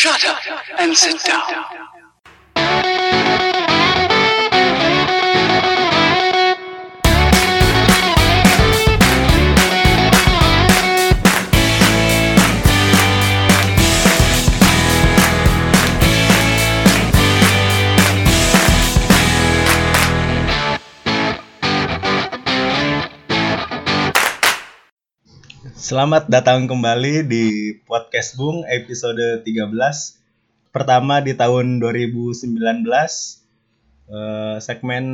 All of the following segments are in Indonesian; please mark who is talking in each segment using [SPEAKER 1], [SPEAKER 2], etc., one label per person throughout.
[SPEAKER 1] Shut up and sit down.
[SPEAKER 2] Selamat datang kembali di podcast Bung episode 13 Pertama di tahun 2019 Eh, Segmen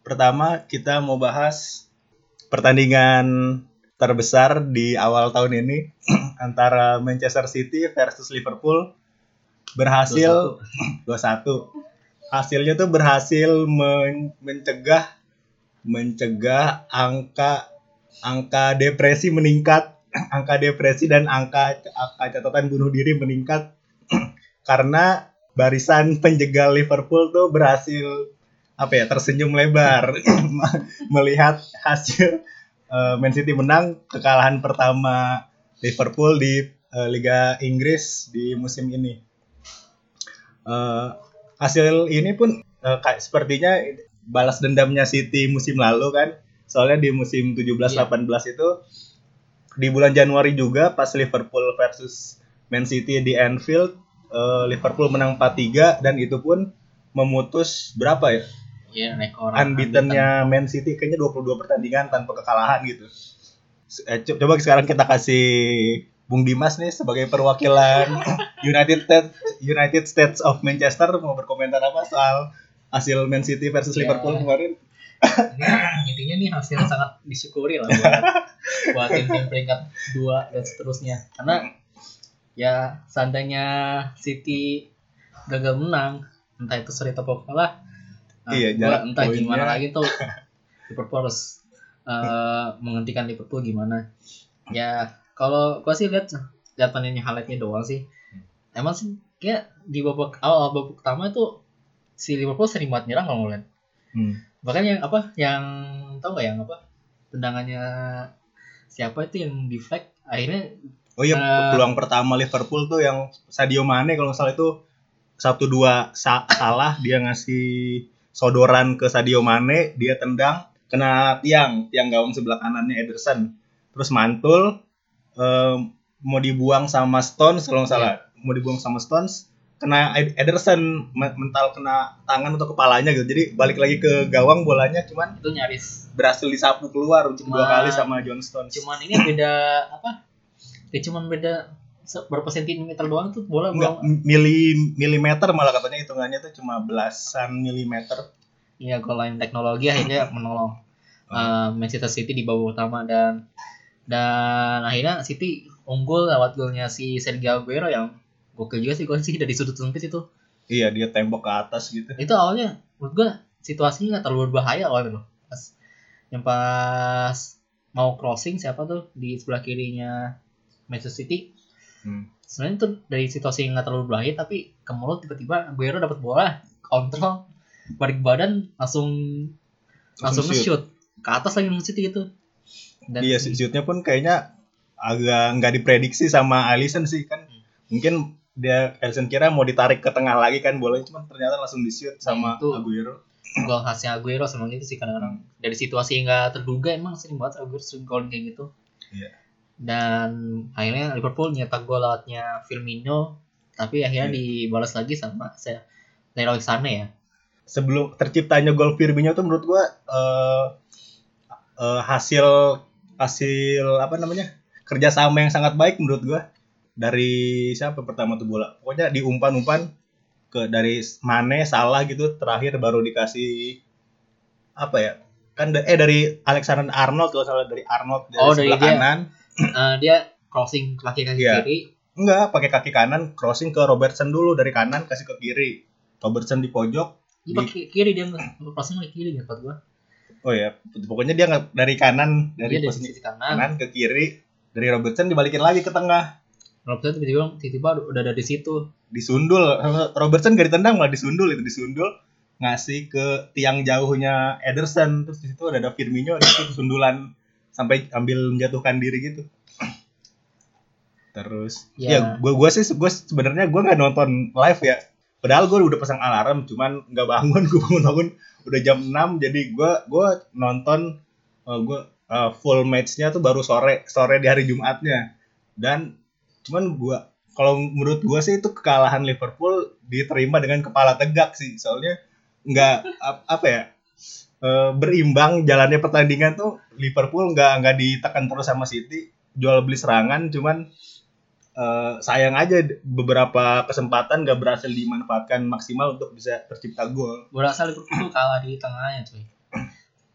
[SPEAKER 2] pertama kita mau bahas pertandingan terbesar di awal tahun ini Antara Manchester City versus Liverpool. Berhasil 2-1 Hasilnya tuh berhasil men- mencegah mencegah angka angka depresi meningkat, angka depresi dan angka angka catatan bunuh diri meningkat karena barisan penjegal Liverpool tuh berhasil apa ya tersenyum lebar melihat hasil eh, Man City menang kekalahan pertama Liverpool di eh, Liga Inggris di musim ini. Eh, hasil ini pun eh, kayak sepertinya balas dendamnya City musim lalu kan. Soalnya di musim 17-18 itu di bulan Januari juga pas Liverpool versus Man City di Anfield eh, Liverpool menang 4-3 dan itu pun memutus berapa ya?
[SPEAKER 3] Iya, rekor
[SPEAKER 2] Unbeaten-nya Man City kayaknya 22 pertandingan tanpa kekalahan gitu. Eh, co- coba sekarang kita kasih Bung Dimas nih sebagai perwakilan United States United States of Manchester mau berkomentar apa soal hasil Man City versus
[SPEAKER 3] Ya.
[SPEAKER 2] Liverpool kemarin?
[SPEAKER 3] Ini intinya nih hasil sangat disyukuri lah buat, buat tim-tim peringkat dua dan seterusnya. Karena ya seandainya City gagal menang, entah itu seri atau kalah, nah,
[SPEAKER 2] Iya,
[SPEAKER 3] entah
[SPEAKER 2] poinnya.
[SPEAKER 3] gimana lagi tuh Liverpool harus eh, menghentikan Liverpool gimana. Ya kalau gua sih lihat lihat panennya highlightnya doang sih. Emang sih kayak di babak awal babak pertama itu si Liverpool sering banget nyerang kalau ngeliat
[SPEAKER 2] Hmm.
[SPEAKER 3] Bahkan yang apa yang tau gak yang apa tendangannya siapa itu yang di flag akhirnya
[SPEAKER 2] Oh iya,
[SPEAKER 3] Eh,
[SPEAKER 2] peluang pertama Liverpool tuh yang Sadio Mane kalau nggak salah itu satu dua sa- salah dia ngasih sodoran ke Sadio Mane, dia tendang kena tiang, tiang gawang sebelah kanannya Ederson. Terus mantul em, mau dibuang sama Stones kalau nggak salah, mau dibuang sama Stones kena Ed- Ederson me- mental kena tangan atau kepalanya gitu. Jadi balik lagi ke gawang bolanya cuman
[SPEAKER 3] itu nyaris
[SPEAKER 2] berhasil disapu keluar untuk dua
[SPEAKER 3] Cuma-
[SPEAKER 2] kali sama John Stones.
[SPEAKER 3] cuman ini beda apa ya cuman beda berapa sentimeter doang tuh bola
[SPEAKER 2] Enggak,
[SPEAKER 3] bola
[SPEAKER 2] mili, milimeter malah katanya hitungannya tuh cuma belasan milimeter.
[SPEAKER 3] iya goal line teknologi akhirnya menolong eh, Manchester City di babak pertama dan dan akhirnya City unggul lewat golnya si Sergio Aguero yang gokil juga sih sih dari sudut sempit itu.
[SPEAKER 2] Iya, dia tembok ke atas gitu.
[SPEAKER 3] itu awalnya menurut gua situasinya nggak terlalu berbahaya awalnya loh. Pas yang pas mau crossing siapa tuh di sebelah kirinya Manchester City.
[SPEAKER 2] Hmm.
[SPEAKER 3] sebenarnya tuh dari situasi yang nggak terlalu berbahaya tapi ke mulut tiba-tiba Aguero dapat bola kontrol balik badan langsung langsung
[SPEAKER 2] Langsung
[SPEAKER 3] nge-shoot. Ke atas lagi nge-shoot gitu. Dan
[SPEAKER 2] Iya, shootnya pun kayaknya agak nggak diprediksi sama Alisson sih kan. Mungkin dia Alisson kira mau ditarik ke tengah lagi kan bolanya cuman ternyata langsung di shoot sama
[SPEAKER 3] itu.
[SPEAKER 2] Aguero.
[SPEAKER 3] gol khasnya Aguero sama gitu sih kadang-kadang dari situasi yang nggak terduga emang sering banget Aguero sering gol kayak gitu
[SPEAKER 2] Iya.
[SPEAKER 3] dan akhirnya Liverpool nyetak gol lewatnya Firmino tapi akhirnya
[SPEAKER 2] Iya.
[SPEAKER 3] dibalas lagi sama saya Leroy Sané ya
[SPEAKER 2] Sebelum terciptanya gol Firmino tuh menurut gua eh, eh, hasil hasil apa namanya? kerjasama yang sangat baik menurut gua dari siapa pertama tuh bola? Pokoknya diumpan-umpan ke dari Mane salah gitu terakhir baru dikasih apa ya? Kan da- eh dari Alexander Arnold kalau salah dari Arnold dari
[SPEAKER 3] Oh, dari
[SPEAKER 2] sebelah
[SPEAKER 3] dia.
[SPEAKER 2] kanan.
[SPEAKER 3] Eh, dia crossing kaki kaki
[SPEAKER 2] Iya.
[SPEAKER 3] kiri.
[SPEAKER 2] Enggak pakai kaki kanan crossing ke Robertson dulu dari kanan kasih ke kiri. Robertson di pojok
[SPEAKER 3] dia pakai kiri dia nggak crossing pakai kiri nggak gua?
[SPEAKER 2] Oh ya pokoknya dia nggak dari kanan
[SPEAKER 3] dia
[SPEAKER 2] dari
[SPEAKER 3] dari
[SPEAKER 2] posisi
[SPEAKER 3] sisi kanan.
[SPEAKER 2] kanan ke kiri. Dari Robertson dibalikin lagi ke tengah
[SPEAKER 3] Robertson tiba-tiba tiba-tiba udah ada di situ.
[SPEAKER 2] Disundul. Robertson gak ditendang malah disundul itu disundul. Ngasih ke tiang jauhnya Ederson. Terus di situ ada, ada Firmino di situ sundulan sampai ambil menjatuhkan diri gitu. Terus
[SPEAKER 3] Ya.
[SPEAKER 2] ya gue gua sih gue sebenarnya gue nggak nonton live ya. Padahal gue udah pasang alarm cuman nggak bangun gue bangun bangun udah jam 6 jadi gue gue nonton gue full matchnya tuh baru sore sore di hari Jumatnya. Dan cuman gue kalau menurut gue sih itu kekalahan Liverpool diterima dengan kepala tegak sih. Soalnya nggak ap- apa ya eh, berimbang jalannya pertandingan tuh Liverpool nggak nggak ditekan terus sama City jual beli serangan. Cuman eh, sayang aja beberapa kesempatan nggak berhasil dimanfaatkan maksimal untuk bisa tercipta gol.
[SPEAKER 3] Gue rasa Liverpool tuh kalah di tengahnya cuy.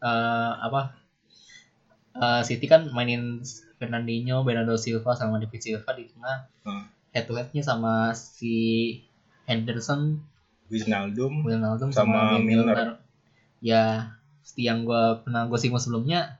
[SPEAKER 3] Eh, apa Eh, City kan mainin Fernandinho, Bernardo Silva sama David Silva di tengah
[SPEAKER 2] Hmm.
[SPEAKER 3] head to headnya sama si Henderson,
[SPEAKER 2] Wijnaldum
[SPEAKER 3] Wijnaldum
[SPEAKER 2] Sama
[SPEAKER 3] sama,
[SPEAKER 2] Milner.
[SPEAKER 3] Milner. Ya, seperti yang gue pernah gue singgung sebelumnya,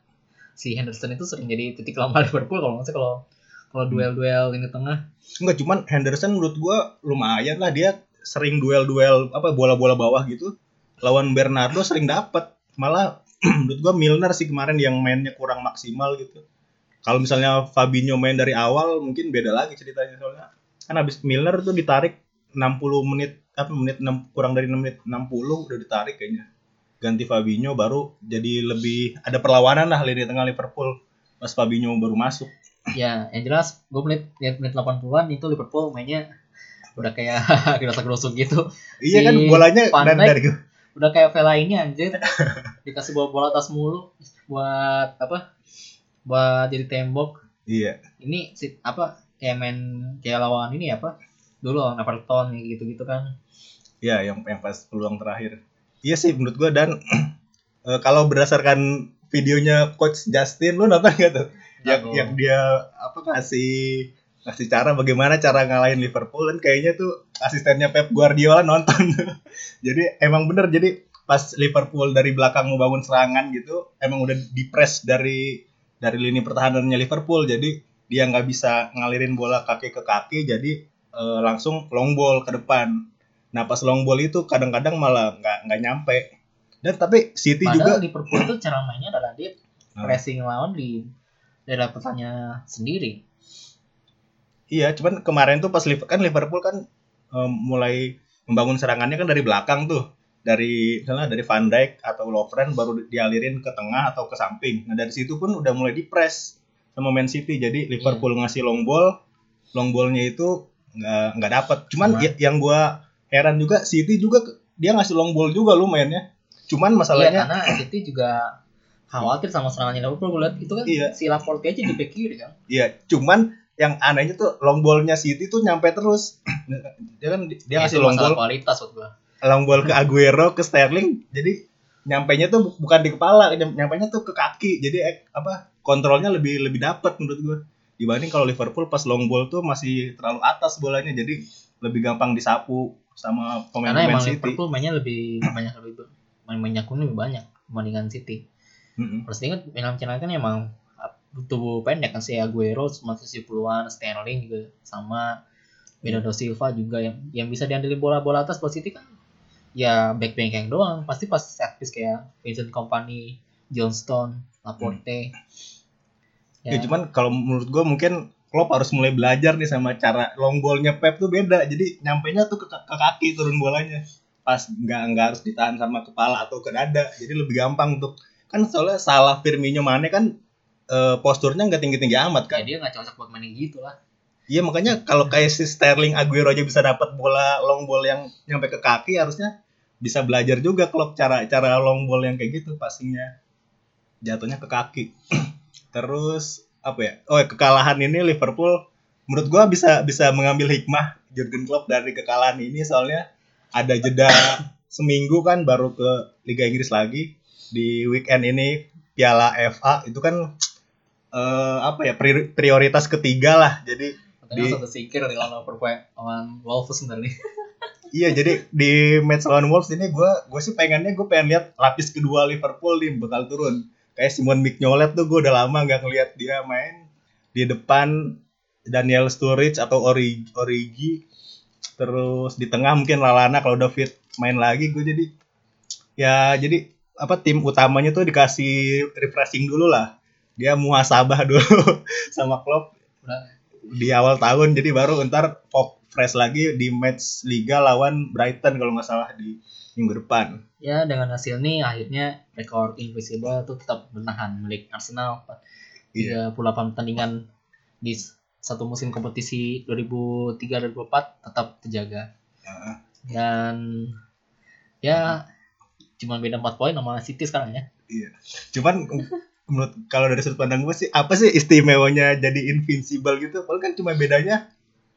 [SPEAKER 3] si Henderson itu sering jadi titik lemah Liverpool kalau nggak kalau kalau
[SPEAKER 2] Hmm.
[SPEAKER 3] duel-duel ini tengah.
[SPEAKER 2] Enggak cuman Henderson menurut gua lumayan lah dia sering duel-duel apa bola-bola bawah gitu lawan Bernardo sering dapat malah menurut gua Milner sih kemarin yang mainnya kurang maksimal gitu kalau misalnya Fabinho main dari awal mungkin beda lagi ceritanya. Soalnya kan habis Milner tuh ditarik 60 menit apa menit 6, kurang dari 6 menit 60 udah ditarik kayaknya. Ganti Fabinho baru jadi lebih ada perlawanan lah lini tengah Liverpool pas Fabinho baru masuk.
[SPEAKER 3] Ya, yang jelas gue menit menit 80-an itu Liverpool mainnya udah kayak gerasa gerusuk gitu.
[SPEAKER 2] iya
[SPEAKER 3] Si
[SPEAKER 2] kan bolanya
[SPEAKER 3] Dijk
[SPEAKER 2] dari
[SPEAKER 3] udah kayak Vela ini anjir. Dikasih bola bola atas mulu buat apa buat jadi tembok
[SPEAKER 2] iya
[SPEAKER 3] ini si apa kayak main kayak lawan ini apa dulu lawan Everton gitu gitu kan
[SPEAKER 2] Ya, yang yang pas peluang terakhir. Iya sih menurut gua dan eh, kalau berdasarkan videonya coach Justin lu nonton gak tuh? Yang, yang dia apa kasih kasih cara bagaimana cara ngalahin Liverpool kan kayaknya tuh asistennya Pep Guardiola nonton. jadi emang bener jadi pas Liverpool dari belakang membangun serangan gitu emang udah di press dari dari lini pertahanannya Liverpool jadi dia nggak bisa ngalirin bola kaki ke kaki jadi eh, langsung long ball ke depan nah pas long ball itu kadang-kadang malah nggak nggak nyampe dan tapi City juga
[SPEAKER 3] padahal Liverpool tuh cara mainnya adalah dia
[SPEAKER 2] Hmm.
[SPEAKER 3] pressing lawan di daerah pertanyaan sendiri
[SPEAKER 2] Iya, cuman kemarin tuh pas Liverpool kan Liverpool kan em, mulai membangun serangannya kan dari belakang tuh. Dari misalnya dari Van Dijk atau Lovren baru dialirin ke tengah atau ke samping. Nah, dari situ pun udah mulai di-press sama Man City. Jadi Liverpool ngasih long ball, long ballnya itu nggak nggak dapat. Cuman
[SPEAKER 3] Cuma-
[SPEAKER 2] ya- yang gua heran juga City juga dia ngasih long ball juga lu mainnya. Cuman
[SPEAKER 3] Iya
[SPEAKER 2] masalahnya
[SPEAKER 3] karena City juga khawatir sama serangannya Liverpool gue liat itu kan
[SPEAKER 2] Iya.
[SPEAKER 3] si Laporte aja di back kiri kan
[SPEAKER 2] Iya, cuman yang anehnya tuh long ballnya City tuh nyampe terus. Dia kan dia
[SPEAKER 3] Ya,
[SPEAKER 2] ngasih long ball
[SPEAKER 3] kualitas buat gua
[SPEAKER 2] long ball ke Aguero ke Sterling jadi nyampainya tuh bu- bukan di kepala nyam- nyampainya tuh ke kaki. Jadi eh, apa kontrolnya lebih lebih dapat menurut gue dibanding kalau Liverpool pas long ball tuh masih terlalu atas bolanya jadi lebih gampang disapu sama
[SPEAKER 3] karena
[SPEAKER 2] pemain-pemain
[SPEAKER 3] emang
[SPEAKER 2] City.
[SPEAKER 3] Liverpool mainnya lebih banyak lebih main banyak lebih banyak dibandingkan City.
[SPEAKER 2] Mm-mm.
[SPEAKER 3] Harus ingat Milan China kan emang tubuh pendek kan si Aguero cuma 70-an, Sterling juga sama Bernardo Silva juga yang yang bisa diandelin bola-bola atas buat City kan ya back backing doang. Pasti pas set piece kayak Vincent Company, Johnston, Laporte.
[SPEAKER 2] Ya. cuman kalau menurut gue mungkin Klopp harus mulai belajar nih sama cara long ballnya Pep tuh beda. Jadi nyampainya tuh ke, ke kaki turun bolanya. Pas nggak nggak harus ditahan sama kepala atau ke dada. Jadi lebih gampang untuk kan soalnya salah Firmino Mane kan eh, posturnya nggak tinggi tinggi amat
[SPEAKER 3] ya
[SPEAKER 2] kan
[SPEAKER 3] dia nggak cocok buat main gitu lah
[SPEAKER 2] iya makanya kalau kayak si Sterling Aguero aja bisa dapat bola long ball yang nyampe ke kaki harusnya bisa belajar juga kalau cara cara long ball yang kayak gitu passingnya. Jatuhnya ke kaki. Terus apa ya? Oh ya, kekalahan ini Liverpool menurut gua bisa bisa mengambil hikmah Jurgen Klopp dari kekalahan ini soalnya ada jeda seminggu kan baru ke Liga Inggris lagi. Di weekend ini Piala FA itu kan eh, apa ya priori- prioritas ketiga lah. Jadi Di-
[SPEAKER 3] satu sikir dari lawan Liverpool lawan Wolves sebenarnya
[SPEAKER 2] Iya jadi di match lawan Wolves ini gue gue sih pengennya gue pengen lihat lapis kedua Liverpool nih bakal turun. Kayak Simon Mignolet tuh gue udah lama nggak ngeliat dia main di depan Daniel Sturridge atau Origi, Origi. Terus di tengah mungkin Lalana kalau udah fit main lagi gue jadi ya jadi apa tim utamanya tuh dikasih refreshing dulu lah. Dia muhasabah dulu sama Klopp di awal tahun jadi baru ntar pop fresh lagi di match liga lawan Brighton kalau nggak salah di minggu depan.
[SPEAKER 3] Ya dengan hasil ini akhirnya rekor Invisible itu tetap bertahan milik Arsenal
[SPEAKER 2] Iya.
[SPEAKER 3] 38 pertandingan di satu musim kompetisi 2003-2004 tetap terjaga
[SPEAKER 2] Heeh.
[SPEAKER 3] dan ya cuma beda 4 poin sama City sekarang ya
[SPEAKER 2] Cuman menurut kalau dari sudut pandang gue sih apa sih istimewanya jadi invincible gitu? Paling kan cuma bedanya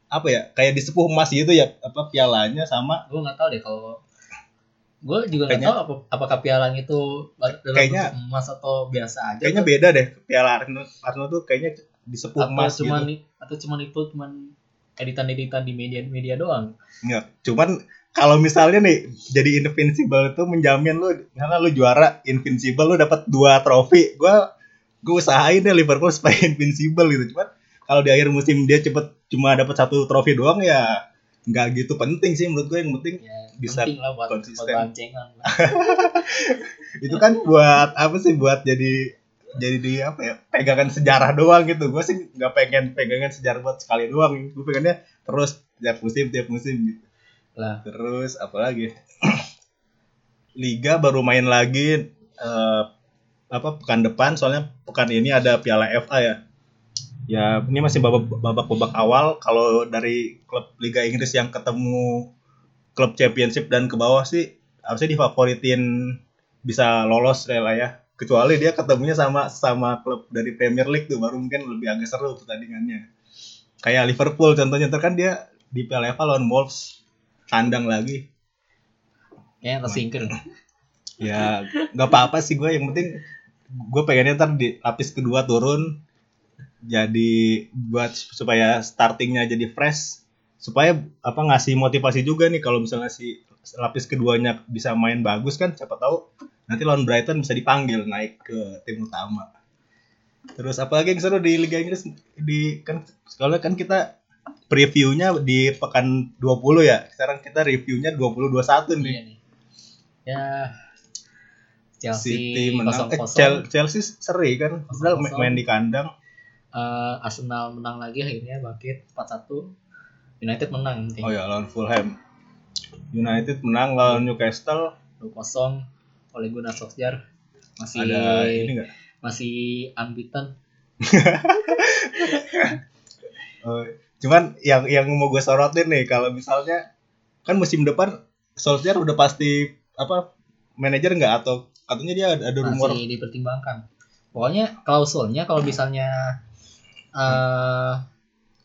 [SPEAKER 2] apa ya? Kayak di sepuh emas gitu ya apa pialanya sama
[SPEAKER 3] gue nggak tahu deh kalau gue juga nggak tahu apa, apakah pialanya itu dalam
[SPEAKER 2] Kayaknya-
[SPEAKER 3] emas atau biasa aja
[SPEAKER 2] kayaknya
[SPEAKER 3] atau-
[SPEAKER 2] beda deh piala Arsenal, Arsenal tuh kayaknya di sepuh emas
[SPEAKER 3] cuman
[SPEAKER 2] gitu.
[SPEAKER 3] atau cuman itu cuman editan-editan di media-media doang
[SPEAKER 2] Enggak. Cuman kalau misalnya nih jadi invincible itu menjamin lu karena lu juara invincible lu dapat dua trofi. Gua gue usahain deh Liverpool supaya invincible gitu. Cuman kalau di akhir musim dia cepet cuma dapat satu trofi doang ya nggak gitu penting sih menurut gue yang penting
[SPEAKER 3] ya
[SPEAKER 2] Bisa
[SPEAKER 3] penting lah buat, buat
[SPEAKER 2] konsisten.
[SPEAKER 3] lah.
[SPEAKER 2] itu kan buat apa sih buat jadi jadi di apa ya pegangan sejarah doang gitu gue sih nggak pengen pegangan sejarah buat sekali doang gue pengennya terus tiap musim tiap musim gitu
[SPEAKER 3] lah.
[SPEAKER 2] Terus apa lagi? Liga baru main lagi eh, apa pekan depan. Soalnya pekan ini ada piala FA ya. Ya ini masih babak babak babak awal. Kalau dari klub liga Inggris yang ketemu klub championship dan ke bawah sih harusnya difavoritin bisa lolos lah ya. Kecuali dia ketemunya sama sama klub dari Premier League tuh baru mungkin lebih agak seru pertandingannya. Kayak Liverpool contohnya ntar kan dia di Piala FA lawan Wolves kandang lagi.
[SPEAKER 3] Kayaknya tersingkir.
[SPEAKER 2] Ya nggak apa-apa sih gue. Yang penting gue pengennya ntar di lapis kedua turun. Jadi buat supaya startingnya jadi fresh. Supaya apa ngasih motivasi juga nih. Kalau misalnya si lapis keduanya bisa main bagus kan siapa tahu nanti lawan Brighton bisa dipanggil naik ke tim utama. Terus apa lagi yang seru di Liga Inggris? Di kan kalau kan kita previewnya di pekan 20 ya. Sekarang kita reviewnya 20 21 nih.
[SPEAKER 3] Iya nih. Ya Chelsea
[SPEAKER 2] City menang. Eh,
[SPEAKER 3] 0-0
[SPEAKER 2] Chel- Chelsea seri kan? Padahal ma-
[SPEAKER 3] 0-0.
[SPEAKER 2] main di kandang.
[SPEAKER 3] Eh, Arsenal menang lagi akhirnya bangkit 4-1 United menang penting
[SPEAKER 2] oh ya lawan Fulham. United menang lawan Newcastle.
[SPEAKER 3] 2-0 oleh Gunnar Solskjaer masih
[SPEAKER 2] ada ini enggak
[SPEAKER 3] masih unbeaten
[SPEAKER 2] cuman yang yang mau gue sorotin nih kalau misalnya kan musim depan Solskjaer udah pasti apa manajer nggak? Atau katanya dia ada, ada rumor.
[SPEAKER 3] Masih dipertimbangkan. Pokoknya klausulnya kalau misalnya eh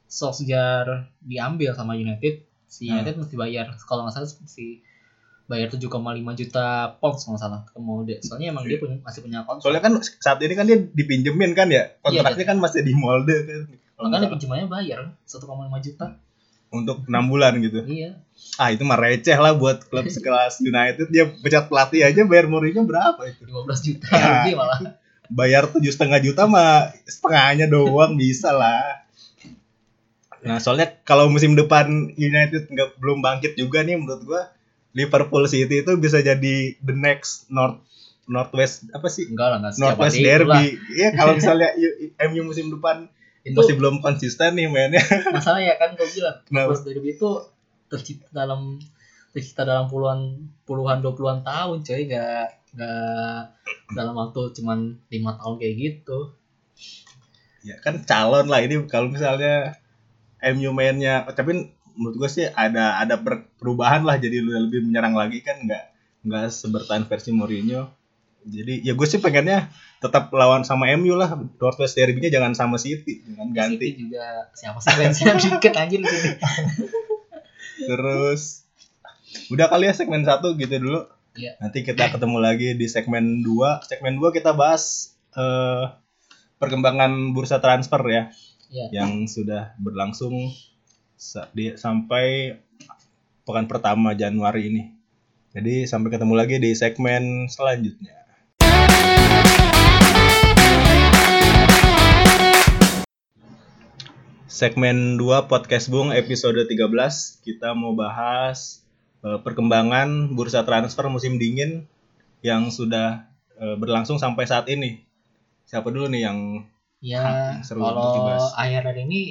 [SPEAKER 3] Solskjaer diambil sama United si
[SPEAKER 2] Hmm.
[SPEAKER 3] United mesti bayar. Kalau nggak salah mesti bayar 7,5 juta pounds kalau nggak salah ke Molde soalnya emang dia punya, masih punya kontrak.
[SPEAKER 2] Soalnya kan saat ini kan dia dipinjemin kan ya kontraknya kan masih di Molde kan
[SPEAKER 3] makanya pinjamannya bayar 1,5 juta.
[SPEAKER 2] Untuk enam bulan gitu?
[SPEAKER 3] Iya.
[SPEAKER 2] Ah itu mah receh lah buat klub sekelas United. Dia pecat pelatih aja bayar Mourinho berapa itu?
[SPEAKER 3] 15 juta
[SPEAKER 2] Ya.
[SPEAKER 3] lebih malah.
[SPEAKER 2] bayar tujuh setengah juta mah setengahnya doang bisa lah. Nah soalnya kalau musim depan United nggak belum bangkit juga nih menurut gua Liverpool City itu bisa jadi the next North Northwest apa sih?
[SPEAKER 3] Enggak lah enggak
[SPEAKER 2] Northwest. Derby. iya kalau misalnya MU musim depan
[SPEAKER 3] itu
[SPEAKER 2] masih belum konsisten nih mainnya.
[SPEAKER 3] masalah ya kan gue bilang
[SPEAKER 2] Kenapa?
[SPEAKER 3] Northwest Derby itu tercipta dalam tercipta dalam puluhan puluhan dua puluhan tahun coy. Nggak nggak dalam waktu cuman lima tahun kayak gitu.
[SPEAKER 2] Ya kan calon lah ini kalau misalnya MU mainnya. Tapi menurut gue sih ada ada per- perubahan lah. Jadi lebih menyerang lagi kan nggak nggak sebertahan versi Mourinho jadi ya gue sih pengennya tetap lawan sama MU lah Northwest Derby-nya jangan sama City jangan ganti
[SPEAKER 3] City juga siapa sih fansnya dikit anjir di sini
[SPEAKER 2] terus udah kali ya segmen satu gitu dulu
[SPEAKER 3] Iya.
[SPEAKER 2] nanti kita ketemu lagi di segmen 2 segmen 2 kita bahas eh, perkembangan bursa transfer ya
[SPEAKER 3] Iya.
[SPEAKER 2] yang sudah berlangsung sampai pekan pertama Januari ini. Jadi sampai ketemu lagi di segmen selanjutnya. Segmen 2 Podcast Bung episode 13 kita mau bahas eh, perkembangan bursa transfer musim dingin yang sudah eh, berlangsung sampai saat ini. Siapa dulu nih yang
[SPEAKER 3] ya
[SPEAKER 2] Seru untuk
[SPEAKER 3] kalau akhir hari ini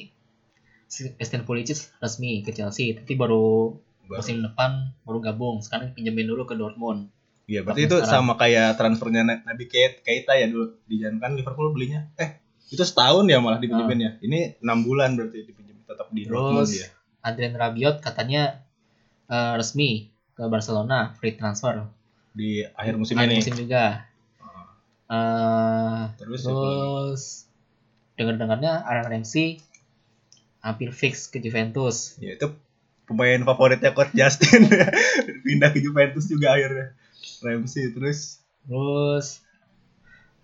[SPEAKER 3] Christian Pulisic resmi ke Chelsea tapi baru
[SPEAKER 2] Baru.
[SPEAKER 3] musim depan baru gabung sekarang pinjemin dulu ke Dortmund
[SPEAKER 2] Iya, berarti
[SPEAKER 3] Tapi
[SPEAKER 2] itu
[SPEAKER 3] sekarang-
[SPEAKER 2] sama kayak transfernya Na- Nabi Keita, ya dulu dijanjikan Liverpool belinya. Eh, itu setahun ya malah dipinjemin ya. Ini enam bulan berarti dipinjemin tetap di Dortmund ya.
[SPEAKER 3] Adrian Rabiot katanya eh, resmi ke Barcelona free transfer
[SPEAKER 2] Di akhir musim
[SPEAKER 3] Akhir
[SPEAKER 2] ini.
[SPEAKER 3] musim juga Eh,
[SPEAKER 2] Terus,
[SPEAKER 3] terus dengar-dengarnya Aaron Ramsey hampir fix ke Juventus
[SPEAKER 2] ya itu pemain favoritnya coach Justin pindah ke Juventus juga akhirnya. Ramsey terus
[SPEAKER 3] Terus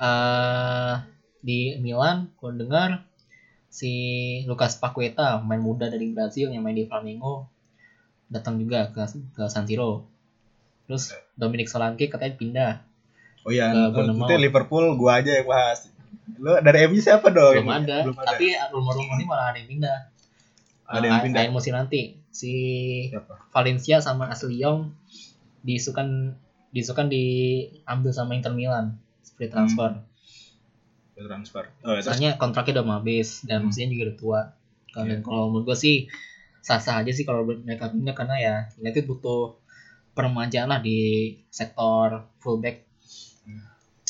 [SPEAKER 3] eh di Milan, gue dengar si Lucas Paqueta, pemain muda dari Brazil yang main di Flamengo, datang juga ke, ke San Siro. Terus Dominic Solanke katanya pindah.
[SPEAKER 2] oh ya
[SPEAKER 3] Ke Bournemouth.
[SPEAKER 2] nanti Liverpool gua aja yang bahas. Lo dari MU siapa dong?
[SPEAKER 3] belum ada.
[SPEAKER 2] Belum ada.
[SPEAKER 3] Tapi rumor-rumor ini malah ada yang pindah.
[SPEAKER 2] Ada yang pindah.
[SPEAKER 3] akhir musim nanti. Si
[SPEAKER 2] Siapa?
[SPEAKER 3] Valencia sama Ashley Young diisukan diisukan diambil sama Inter Milan free transfer.
[SPEAKER 2] Transfer. Oh, ya,
[SPEAKER 3] Soalnya kontraknya udah mau habis dan
[SPEAKER 2] Hmm.
[SPEAKER 3] mesinnya juga udah tua. Kalau
[SPEAKER 2] Iya.
[SPEAKER 3] kalau menurut gue sih sah-sah aja sih kalau mereka pindah karena ya United butuh permajaan lah di sektor fullback.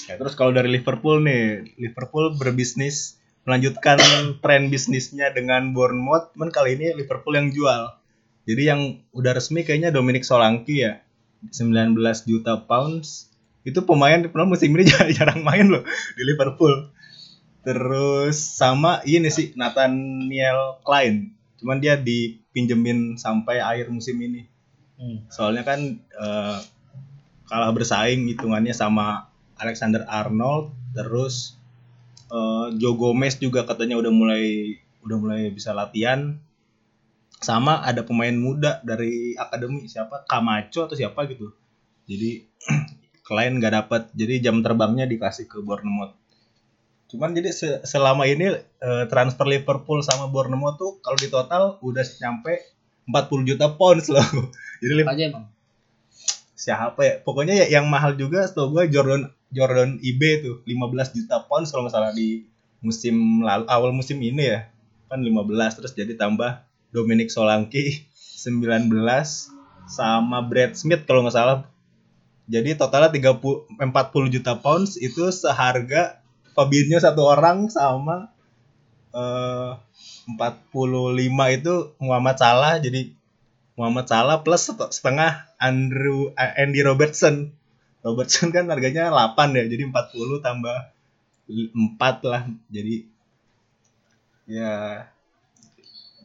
[SPEAKER 2] Ya, terus kalau dari Liverpool nih, Liverpool berbisnis melanjutkan tren bisnisnya dengan Bournemouth, cuman kali ini Liverpool yang jual. Jadi yang udah resmi kayaknya Dominic Solanke ya, 19 juta pounds. Itu pemain padahal musim ini jarang, main loh di Liverpool. Terus sama ini sih Nathaniel Klein, cuman dia dipinjemin sampai akhir musim ini.
[SPEAKER 3] Hmm.
[SPEAKER 2] Soalnya kan eh, kalah bersaing hitungannya sama Alexander Arnold, terus eh, Joe Gomez juga katanya udah mulai udah mulai bisa latihan. Sama ada pemain muda dari akademi siapa Camacho atau siapa gitu. Jadi klien nggak dapat, jadi jam terbangnya dikasih ke Bournemouth. Cuman jadi se- selama ini eh, transfer Liverpool sama Bournemouth tuh kalau di total udah nyampe 40 juta pounds loh. Jadi
[SPEAKER 3] aja emang?
[SPEAKER 2] siapa ya pokoknya ya yang mahal juga setahu gue Jordan Jordan IB tuh 15 juta pounds kalau nggak salah di musim lalu awal musim ini ya kan 15 terus jadi tambah Dominic Solanke 19 sama Brad Smith kalau nggak salah jadi totalnya 30 40 juta pounds itu seharga Fabinho satu orang sama eh 45 itu Muhammad Salah jadi Muhammad Salah plus set- setengah Andrew eh, Andy Robertson. Robertson kan harganya 8 ya, jadi 40 tambah 4 lah. Jadi ya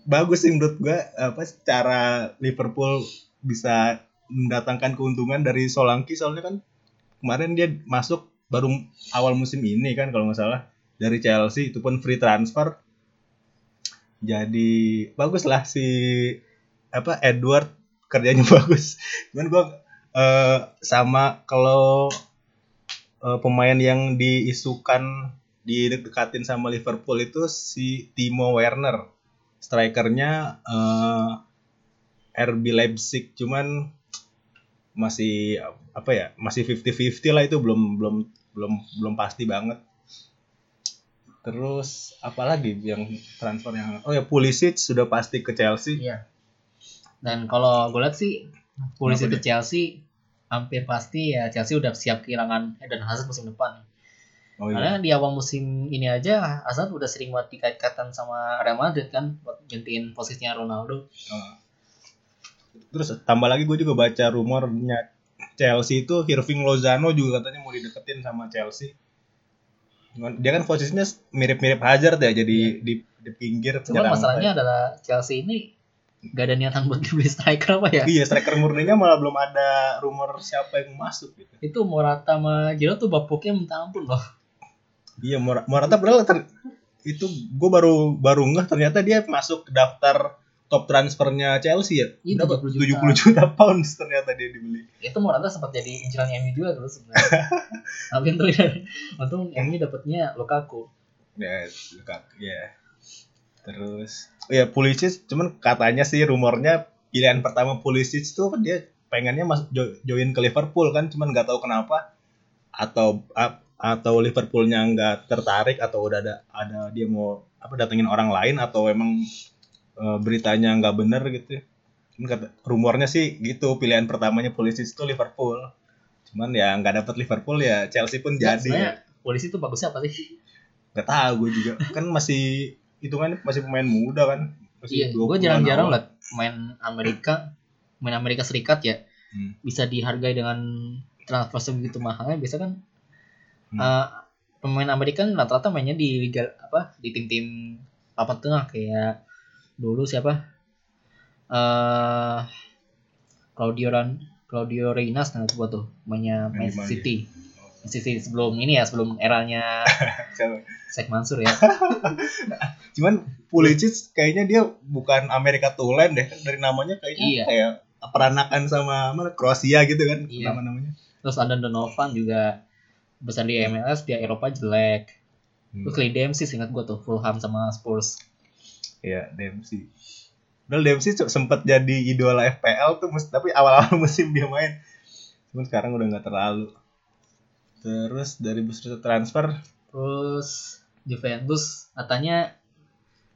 [SPEAKER 2] bagus sih menurut gua apa cara Liverpool bisa mendatangkan keuntungan dari Solanke soalnya kan kemarin dia masuk baru awal musim ini kan kalau nggak salah dari Chelsea itu pun free transfer. Jadi bagus lah si apa Edward kerjanya bagus. Cuman gua eh, sama kalau eh, pemain yang diisukan didekatin sama Liverpool itu si Timo Werner. Strikernya eh, RB Leipzig cuman masih apa ya masih 50-50 lah itu belum belum belum belum pasti banget terus apalagi yang transfer yang oh ya Pulisic sudah pasti ke Chelsea
[SPEAKER 3] Iya. Dan kalau gue lihat sih
[SPEAKER 2] Kenapa
[SPEAKER 3] ke Chelsea hampir pasti ya Chelsea udah siap kehilangan Eden Hazard musim depan.
[SPEAKER 2] oh iya
[SPEAKER 3] Karena di awal musim ini aja Hazard udah sering buat dikait-kaitan sama Real Madrid kan buat gantiin posisinya Ronaldo.
[SPEAKER 2] Oh. Terus tambah lagi gue juga baca rumornya Chelsea itu Irving Lozano juga katanya mau dideketin sama Chelsea. Dia kan posisinya mirip-mirip Hazard ya, jadi di, di pinggir.
[SPEAKER 3] Cuma masalahnya adalah Chelsea ini gak ada niatan buat beli striker apa ya?
[SPEAKER 2] Iya, striker murninya malah belum ada rumor siapa yang masuk gitu.
[SPEAKER 3] Itu Morata sama Giroud tuh bapuknya minta ampun loh.
[SPEAKER 2] Iya, Mor- Morata padahal ter- itu gue baru baru ngeh ternyata dia masuk ke daftar top transfernya Chelsea ya.
[SPEAKER 3] Iya,
[SPEAKER 2] Berapa?
[SPEAKER 3] 70 juta.
[SPEAKER 2] 70 juta pounds ternyata dia dibeli.
[SPEAKER 3] Itu Morata sempat jadi inceran MU juga dulu sebenarnya. Tapi untung untung MU dapatnya Lukaku.
[SPEAKER 2] Ya, Lukaku, ya. Terus, oh ya Pulisic, cuman katanya sih rumornya pilihan pertama Pulisic tuh kan dia pengennya mas jo- join ke Liverpool kan, cuman nggak tahu kenapa atau atau Liverpoolnya nggak tertarik atau udah ada ada dia mau apa datengin orang lain atau emang eh, beritanya nggak bener gitu. Kan kata rumornya sih gitu pilihan pertamanya polisi itu Liverpool. Cuman ya nggak dapet Liverpool ya Chelsea pun
[SPEAKER 3] Nah,
[SPEAKER 2] jadi.
[SPEAKER 3] polisi itu bagusnya apa sih?
[SPEAKER 2] Gak tahu gue juga kan masih hitungannya masih pemain muda kan.
[SPEAKER 3] Iya,
[SPEAKER 2] Masih
[SPEAKER 3] gue
[SPEAKER 2] 20-an
[SPEAKER 3] jarang-jarang liat main Amerika, main Amerika Serikat ya
[SPEAKER 2] Hmm.
[SPEAKER 3] bisa dihargai dengan transfer sebegitu mahalnya. Biasa kan
[SPEAKER 2] Hmm.
[SPEAKER 3] eh, pemain Amerika kan rata-rata mainnya di liga apa di tim-tim papan tengah kayak dulu siapa? eh Claudio Ran Claudio Reynas nah gua tuh mainnya Man City. Man City sebelum ini ya sebelum eranya? Sheikh Mansur ya.
[SPEAKER 2] Cuman Pulisic kayaknya dia bukan Amerika Tulen deh dari namanya kayaknya
[SPEAKER 3] Iya.
[SPEAKER 2] kayak peranakan sama mana Kroasia gitu kan
[SPEAKER 3] Iya.
[SPEAKER 2] nama namanya.
[SPEAKER 3] Terus Adam Donovan juga besar di MLS di Eropa jelek.
[SPEAKER 2] Hmm.
[SPEAKER 3] Terus Clay Dempsey ingat gue tuh Fulham sama Spurs.
[SPEAKER 2] Iya, Dempsey. Padahal Dempsey sempet jadi idola FPL tuh, mus- tapi awal-awal musim dia main. Cuman sekarang udah nggak terlalu. Terus dari bursa transfer,
[SPEAKER 3] Terus Juventus katanya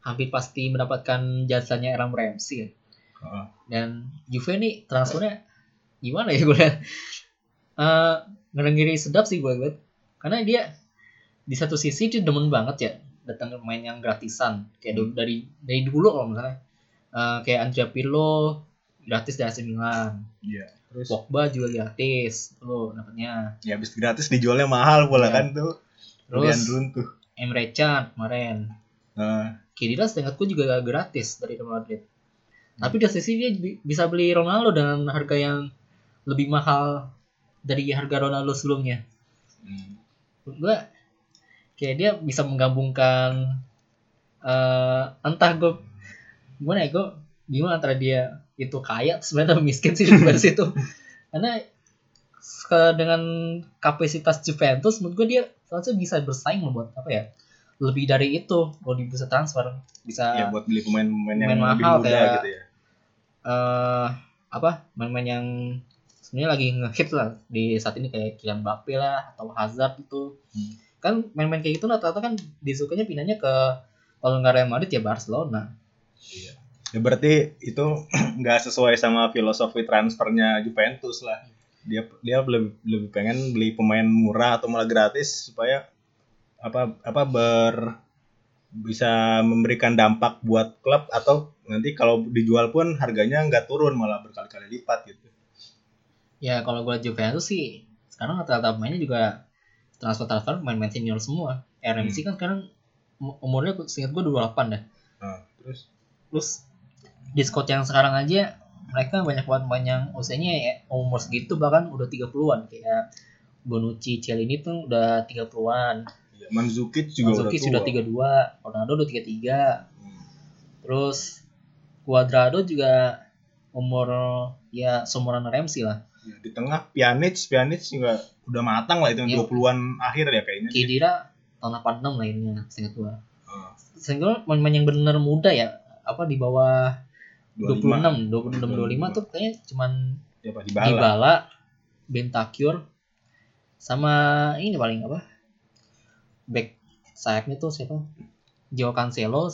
[SPEAKER 3] hampir pasti mendapatkan jasanya Aaron Ramsey ya. Dan Juve nih transfernya gimana ya gue lihat. Eh ngeri sedap sih gue lihat. Karena dia di satu sisi dia demen banget ya datang main yang gratisan. Kayak dulu dari dari dulu kalau misalnya Eh, kayak Andrea Pirlo gratis dari AC Milan.
[SPEAKER 2] Iya. Terus
[SPEAKER 3] Pogba juga gratis tuh dapatnya.
[SPEAKER 2] Ya habis gratis dijualnya mahal pula
[SPEAKER 3] Iya.
[SPEAKER 2] kan tuh.
[SPEAKER 3] Terus
[SPEAKER 2] runtuh.
[SPEAKER 3] Emre Can kemarin.
[SPEAKER 2] Nah,
[SPEAKER 3] Khedira seingatku juga gratis dari Real Madrid. Tapi di sisi dia bi- bisa beli Ronaldo dengan harga yang lebih mahal dari harga Ronaldo sebelumnya.
[SPEAKER 2] Hmm,
[SPEAKER 3] gua kayak dia bisa menggabungkan eh entah gue gimana ya gue bingung antara dia itu kaya sebenarnya miskin sih di situ karena ke- dengan kapasitas Juventus menurut gue dia seharusnya bisa bersaing loh buat apa ya lebih dari itu kalau di bisa transfer bisa
[SPEAKER 2] ya buat beli pemain-pemain yang
[SPEAKER 3] pemain
[SPEAKER 2] lebih
[SPEAKER 3] mahal
[SPEAKER 2] muda
[SPEAKER 3] kayak-
[SPEAKER 2] gitu ya.
[SPEAKER 3] eh apa main-main yang sebenarnya lagi ngehit lah di saat ini kayak Kylian Mbappe lah atau Hazard itu
[SPEAKER 2] Hmm.
[SPEAKER 3] Kan main-main kayak gitu rata-rata kan disukanya pindahnya ke kalau nggak Real Madrid ya Barcelona
[SPEAKER 2] Ya berarti itu nggak sesuai sama filosofi transfernya Juventus lah. Dia dia lebih lebih pengen beli pemain murah atau malah gratis supaya apa apa ber bisa memberikan dampak buat klub atau nanti kalau dijual pun harganya nggak turun malah berkali-kali lipat gitu.
[SPEAKER 3] ya kalau gue Juventus sih sekarang rata-rata pemainnya juga transfer-transfer main-main senior semua RMC kan sekarang um- umurnya seingat gue 28 dah
[SPEAKER 2] Nah, terus
[SPEAKER 3] terus di squad yang sekarang aja mereka banyak banget pemain yang usianya ya, umur segitu bahkan udah 30-an kayak Bonucci, Cialini tuh udah 30-an.
[SPEAKER 2] Mandzukic juga
[SPEAKER 3] Mandzukic
[SPEAKER 2] udah
[SPEAKER 3] sudah
[SPEAKER 2] tua.
[SPEAKER 3] 32, Ronaldo udah 33.
[SPEAKER 2] Hmm.
[SPEAKER 3] Terus Cuadrado juga umur ya seumuran Ramsey lah.
[SPEAKER 2] Ya, di tengah Pjanic, Pjanic juga udah matang lah itu
[SPEAKER 3] Iya.
[SPEAKER 2] 20-an akhir ya kayaknya.
[SPEAKER 3] Kedira tahun 86 lainnya seingat gua.
[SPEAKER 2] Ah,
[SPEAKER 3] Sehingga main-main yang bener muda ya apa di bawah
[SPEAKER 2] 25.
[SPEAKER 3] 26, 26 25 tuh kayaknya cuman
[SPEAKER 2] Dybala.
[SPEAKER 3] Dybala, Bentancur, sama ini paling apa? Back sayapnya tuh siapa? Joao Cancelo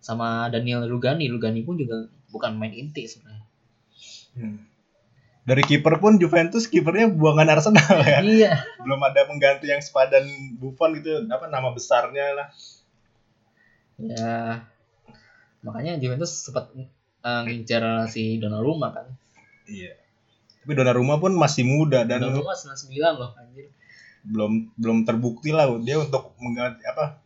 [SPEAKER 3] sama Daniel Rugani. Rugani pun juga bukan main inti sebenarnya.
[SPEAKER 2] Hmm. Dari kiper pun Juventus kipernya buangan Arsenal ya.
[SPEAKER 3] iya.
[SPEAKER 2] Belum ada pengganti yang sepadan Buffon gitu, apa nama besarnya lah.
[SPEAKER 3] Ya. Makanya Juventus sempat uh, ngincar si Donnarumma kan.
[SPEAKER 2] Iya. Tapi Donnarumma pun masih muda dan
[SPEAKER 3] Donnarumma 99 loh anjir.
[SPEAKER 2] belum belum terbukti lah dia untuk mengganti apa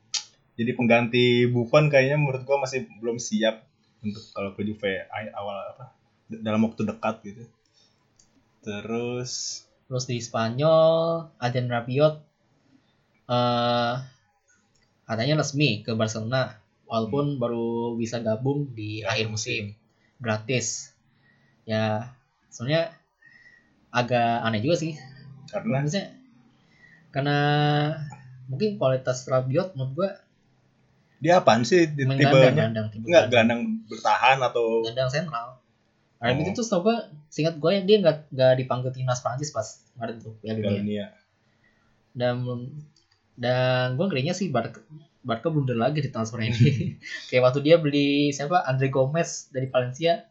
[SPEAKER 2] jadi pengganti Buffon kayaknya menurut gua masih belum siap untuk kalau ke Juve awal apa dalam waktu dekat gitu. Terus
[SPEAKER 3] Terus di Spanyol, Adrian Rabiot eh katanya resmi ke Barcelona walaupun baru bisa gabung di
[SPEAKER 2] Ya,
[SPEAKER 3] akhir musim gratis. Ya, sebenarnya agak aneh juga sih.
[SPEAKER 2] karena
[SPEAKER 3] Maksudnya karena mungkin kualitas Rabiot menurut gua
[SPEAKER 2] dia apaan sih tipenya?
[SPEAKER 3] gelandang, tipe
[SPEAKER 2] Enggak gelandang bertahan atau
[SPEAKER 3] gelandang sentral. Rabiot
[SPEAKER 2] Oh.
[SPEAKER 3] itu setahu gua, seingat gua ya dia nggak nggak dipanggil timnas Prancis pas kemarin tuh Piala Dunia.
[SPEAKER 2] Dunia.
[SPEAKER 3] dan Dan gue ngerinya sih Barca, Barca blunder lagi di transfer ini. Kayak waktu dia beli siapa Andre Gomez dari Valencia.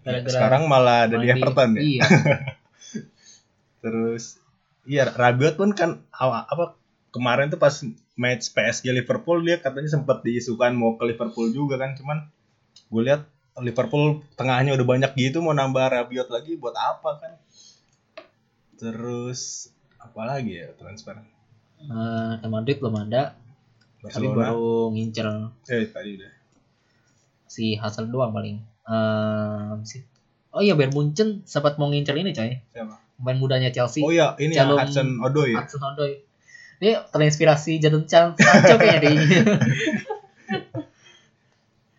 [SPEAKER 3] Gara-gara
[SPEAKER 2] Sekarang malah ada di
[SPEAKER 3] main
[SPEAKER 2] Everton ya.
[SPEAKER 3] Iya.
[SPEAKER 2] Terus iya Rabiot pun kan apa kemarin tuh pas match PSG Liverpool dia katanya sempat diisukan mau ke Liverpool juga kan cuman gue lihat Liverpool tengahnya udah banyak gitu mau nambah Rabiot lagi buat apa kan terus apa lagi ya transfer
[SPEAKER 3] Eh, Real Madrid belum ada, tapi baru ngincer
[SPEAKER 2] eh tadi udah
[SPEAKER 3] si Hasan doang paling. Eh, si- oh iya Bayern Munchen sempat mau ngincer ini coy.
[SPEAKER 2] siapa
[SPEAKER 3] Pemain mudanya Chelsea.
[SPEAKER 2] oh iya ini yang
[SPEAKER 3] Calum-
[SPEAKER 2] Hudson Odoi ya
[SPEAKER 3] Hudson Odoi. Dia terinspirasi Jadon Sancho kayaknya dia.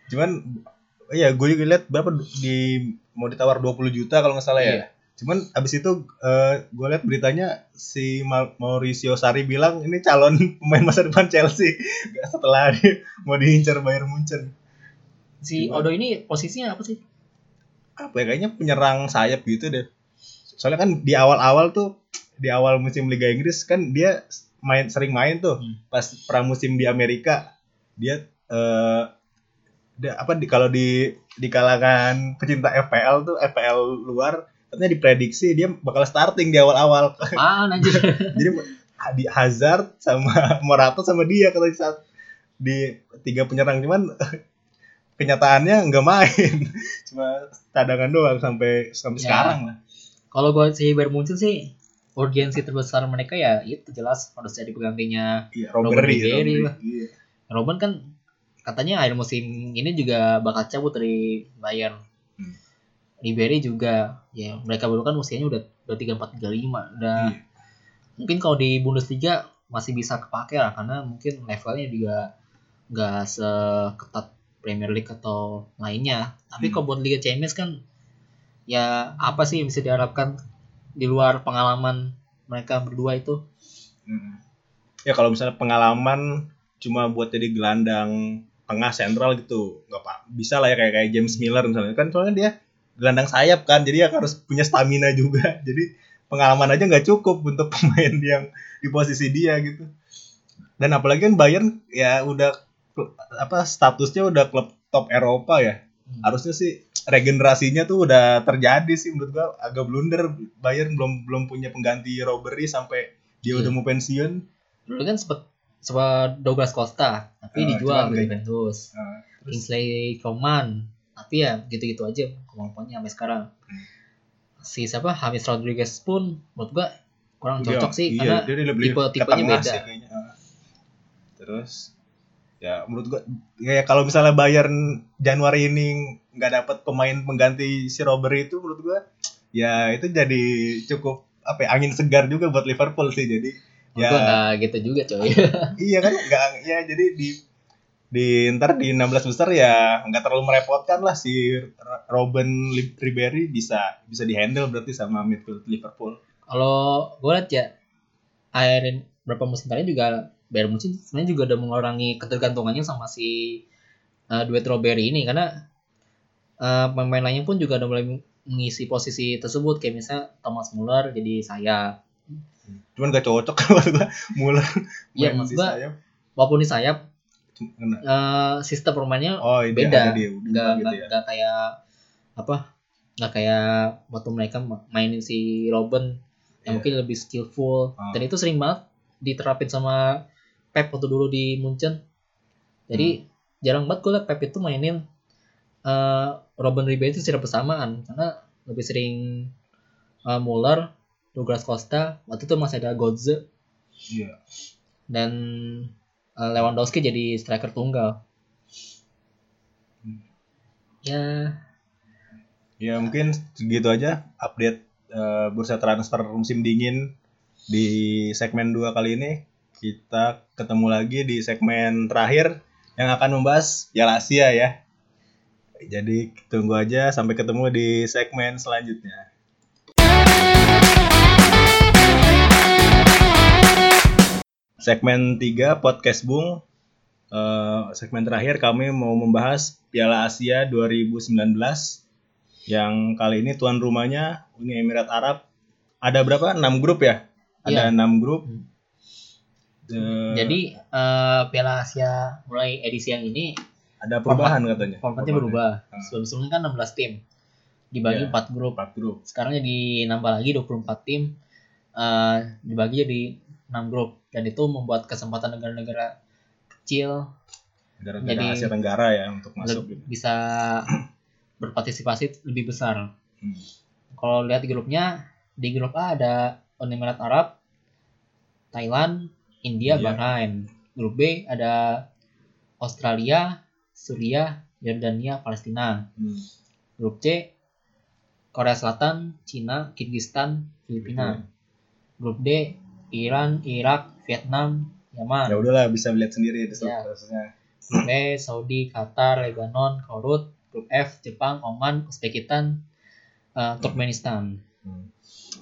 [SPEAKER 2] cuman iya gue juga lihat berapa di mau ditawar 20 juta kalau nggak salah ya
[SPEAKER 3] Iya.
[SPEAKER 2] cuman abis itu eh, gue lihat beritanya si Ma- Mauricio Sarri bilang ini calon pemain masa depan Chelsea setelah dia mau diincar Bayern Munchen
[SPEAKER 3] si
[SPEAKER 2] Gimana?
[SPEAKER 3] Odoi ini posisinya apa sih?
[SPEAKER 2] apa ya kayaknya penyerang sayap gitu deh soalnya kan di awal-awal tuh di awal musim Liga Inggris kan dia main sering main tuh
[SPEAKER 3] Hmm.
[SPEAKER 2] pas pramusim di Amerika dia dia apa di kalau di di kalangan pecinta FPL tuh FPL luar katanya diprediksi dia bakal starting di awal-awal
[SPEAKER 3] aja?
[SPEAKER 2] jadi di Hazard sama Morata sama dia kalau saat di tiga penyerang cuman kenyataannya nggak main cuma cadangan doang sampai sampai
[SPEAKER 3] Ya.
[SPEAKER 2] sekarang lah
[SPEAKER 3] Kalau gue si Bayern Munchen sih urgensi terbesar mereka ya itu jelas harus jadi penggantinya
[SPEAKER 2] iya
[SPEAKER 3] Robert
[SPEAKER 2] Robert
[SPEAKER 3] Ribery.
[SPEAKER 2] Iya.
[SPEAKER 3] Robin kan katanya akhir musim ini juga bakal cabut dari Bayern.
[SPEAKER 2] Hmm.
[SPEAKER 3] Ribery juga ya mereka berdua kan usianya udah udah tiga empat tiga lima udah
[SPEAKER 2] Iya.
[SPEAKER 3] mungkin kalau di Bundesliga masih bisa kepake lah karena mungkin levelnya juga nggak seketat Premier League atau lainnya tapi
[SPEAKER 2] Hmm.
[SPEAKER 3] kalau buat Liga Champions kan ya apa sih yang bisa diharapkan di luar pengalaman mereka berdua itu
[SPEAKER 2] Mm. ya kalau misalnya pengalaman cuma buat jadi gelandang tengah sentral gitu. Nggak apa bisa lah ya kayak kayak James Miller misalnya. Kan soalnya dia gelandang sayap kan jadi ya harus punya stamina juga. Jadi pengalaman aja nggak cukup untuk pemain yang di posisi dia gitu. Dan apalagi kan Bayern ya udah apa statusnya udah klub top Eropa ya.
[SPEAKER 3] Hmm.
[SPEAKER 2] harusnya sih regenerasinya tuh udah terjadi sih menurut gua. Agak blunder Bayern belum belum punya pengganti Robbery sampai dia
[SPEAKER 3] Iya.
[SPEAKER 2] udah mau pensiun.
[SPEAKER 3] Dulu kan sempat sempat Douglas Costa tapi
[SPEAKER 2] Ah,
[SPEAKER 3] dijual ke Juventus
[SPEAKER 2] Nah, terus
[SPEAKER 3] Kingsley Coman tapi ya gitu-gitu aja kemampuannya sampai sekarang si siapa James Rodriguez pun menurut gua kurang cocok sih
[SPEAKER 2] iya,
[SPEAKER 3] karena
[SPEAKER 2] dia lebih
[SPEAKER 3] tipe-tipenya
[SPEAKER 2] ke tengah
[SPEAKER 3] beda.
[SPEAKER 2] sih kayaknya. Ah. terus ya menurut gua ya kalau misalnya Bayern Januari ini nggak dapat pemain pengganti si Robbery itu menurut gua ya itu jadi cukup apa ya, angin segar juga buat Liverpool sih jadi ya.
[SPEAKER 3] Gua nggak gitu juga coy.
[SPEAKER 2] Iya kan nggak ya jadi di di ntar di 16 besar ya nggak terlalu merepotkan lah si Robin Ribery bisa bisa dihandle berarti sama midfield Liverpool.
[SPEAKER 3] Kalau gua lihat ya akhir berapa musim terakhir juga Bayern Munchen sebenarnya juga udah mengurangi ketergantungannya sama si uh, duet Robbery ini. Karena uh, pemain lainnya pun juga udah mulai mengisi posisi tersebut. Kayak misalnya Thomas Muller jadi sayap
[SPEAKER 2] cuman gak cocok kalau gua Muller
[SPEAKER 3] Iya,
[SPEAKER 2] main sayap.
[SPEAKER 3] walaupun di sayap
[SPEAKER 2] kena-
[SPEAKER 3] eh, sistem permainnya
[SPEAKER 2] oh ini
[SPEAKER 3] beda
[SPEAKER 2] dia
[SPEAKER 3] nggak
[SPEAKER 2] gitu
[SPEAKER 3] nggak
[SPEAKER 2] ya
[SPEAKER 3] kayak apa nggak kayak waktu mereka ma- mainin si Robin yang
[SPEAKER 2] Iya.
[SPEAKER 3] mungkin lebih skillful
[SPEAKER 2] Ah.
[SPEAKER 3] dan itu sering banget diterapin sama Pep waktu dulu di Munchen jadi
[SPEAKER 2] Hmm.
[SPEAKER 3] jarang banget gue liat Pep itu mainin eh, Robin Ribery itu secara bersamaan karena lebih sering eh, Muller Douglas Costa waktu itu masih ada Godze.
[SPEAKER 2] Iya.
[SPEAKER 3] Dan eh, Lewandowski jadi striker tunggal.
[SPEAKER 2] Hmm.
[SPEAKER 3] ya.
[SPEAKER 2] Ya mungkin segitu aja update eh, bursa transfer musim dingin di segmen 2 kali ini. Kita ketemu lagi di segmen terakhir yang akan membahas Piala Asia ya. Jadi tunggu aja sampai ketemu di segmen selanjutnya segmen 3 podcast Bung Eh, segmen terakhir kami mau membahas Piala Asia 2019 yang kali ini tuan rumahnya Uni Emirat Arab. Ada berapa? 6 grup ya? Ada
[SPEAKER 3] Iya.
[SPEAKER 2] 6 grup.
[SPEAKER 3] Hmm.
[SPEAKER 2] Eh,
[SPEAKER 3] Jadi eh, Piala Asia mulai edisi yang ini
[SPEAKER 2] ada perubahan katanya.
[SPEAKER 3] formatnya berubah.
[SPEAKER 2] Hmm.
[SPEAKER 3] Sebelum-sebelumnya kan 16 tim. Dibagi
[SPEAKER 2] Iya.
[SPEAKER 3] 4 grup.
[SPEAKER 2] Empat grup.
[SPEAKER 3] Sekarang jadi nambah lagi 24 tim. eh, dibagi jadi 6 grup dan itu membuat kesempatan negara-negara kecil
[SPEAKER 2] Negara-negara
[SPEAKER 3] Jadi-
[SPEAKER 2] Asia Tenggara ya untuk masuk.
[SPEAKER 3] le- bisa berpartisipasi lebih besar.
[SPEAKER 2] Hmm.
[SPEAKER 3] Kalau lihat di grupnya, di grup A ada Uni Emirat Arab, Thailand, India,
[SPEAKER 2] Iya.
[SPEAKER 3] Bahrain. Grup B ada Australia, Suriah, Yordania, Palestina.
[SPEAKER 2] Hmm.
[SPEAKER 3] Grup C Korea Selatan, Cina, Kirgistan, Filipina. Grup D Iran, Irak, Vietnam, Yaman.
[SPEAKER 2] Ya udahlah bisa lihat sendiri itu
[SPEAKER 3] Ya.
[SPEAKER 2] prosesnya.
[SPEAKER 3] Grup E Saudi, Qatar, Lebanon, Korut. Grup F Jepang, Oman, Uzbekistan, eh, Turkmenistan.
[SPEAKER 2] Hmm.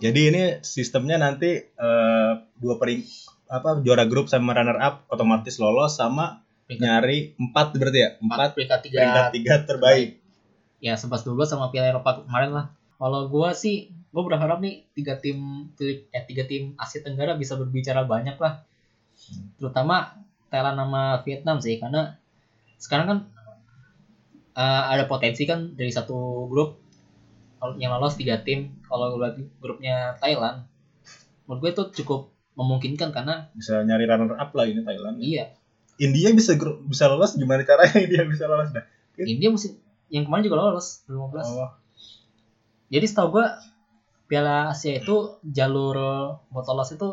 [SPEAKER 2] Jadi ini sistemnya nanti eh, dua pering apa juara grup sama runner up otomatis lolos sama
[SPEAKER 3] Peringkat
[SPEAKER 2] nyari empat berarti ya
[SPEAKER 3] empat peringkat tiga
[SPEAKER 2] peringkat tiga terbaik.
[SPEAKER 3] ya 11 12 sama Piala Eropa kemarin lah. Kalau gua sih gua berharap nih tiga tim Filip- eh tiga tim Asia Tenggara bisa berbicara banyak lah. Terutama Thailand sama Vietnam sih karena sekarang kan eh, ada potensi kan dari satu grup yang lolos tiga tim. Kalau lihat grupnya Thailand menurut gue itu cukup memungkinkan karena
[SPEAKER 2] Bisa nyari runner up lah ini Thailand.
[SPEAKER 3] iya
[SPEAKER 2] India bisa grup bisa lolos gimana caranya India bisa lolos dah?
[SPEAKER 3] India musim yang kemarin juga lolos 15.
[SPEAKER 2] Oh,
[SPEAKER 3] Jadi setahu gua Piala Asia itu jalur buat lolos itu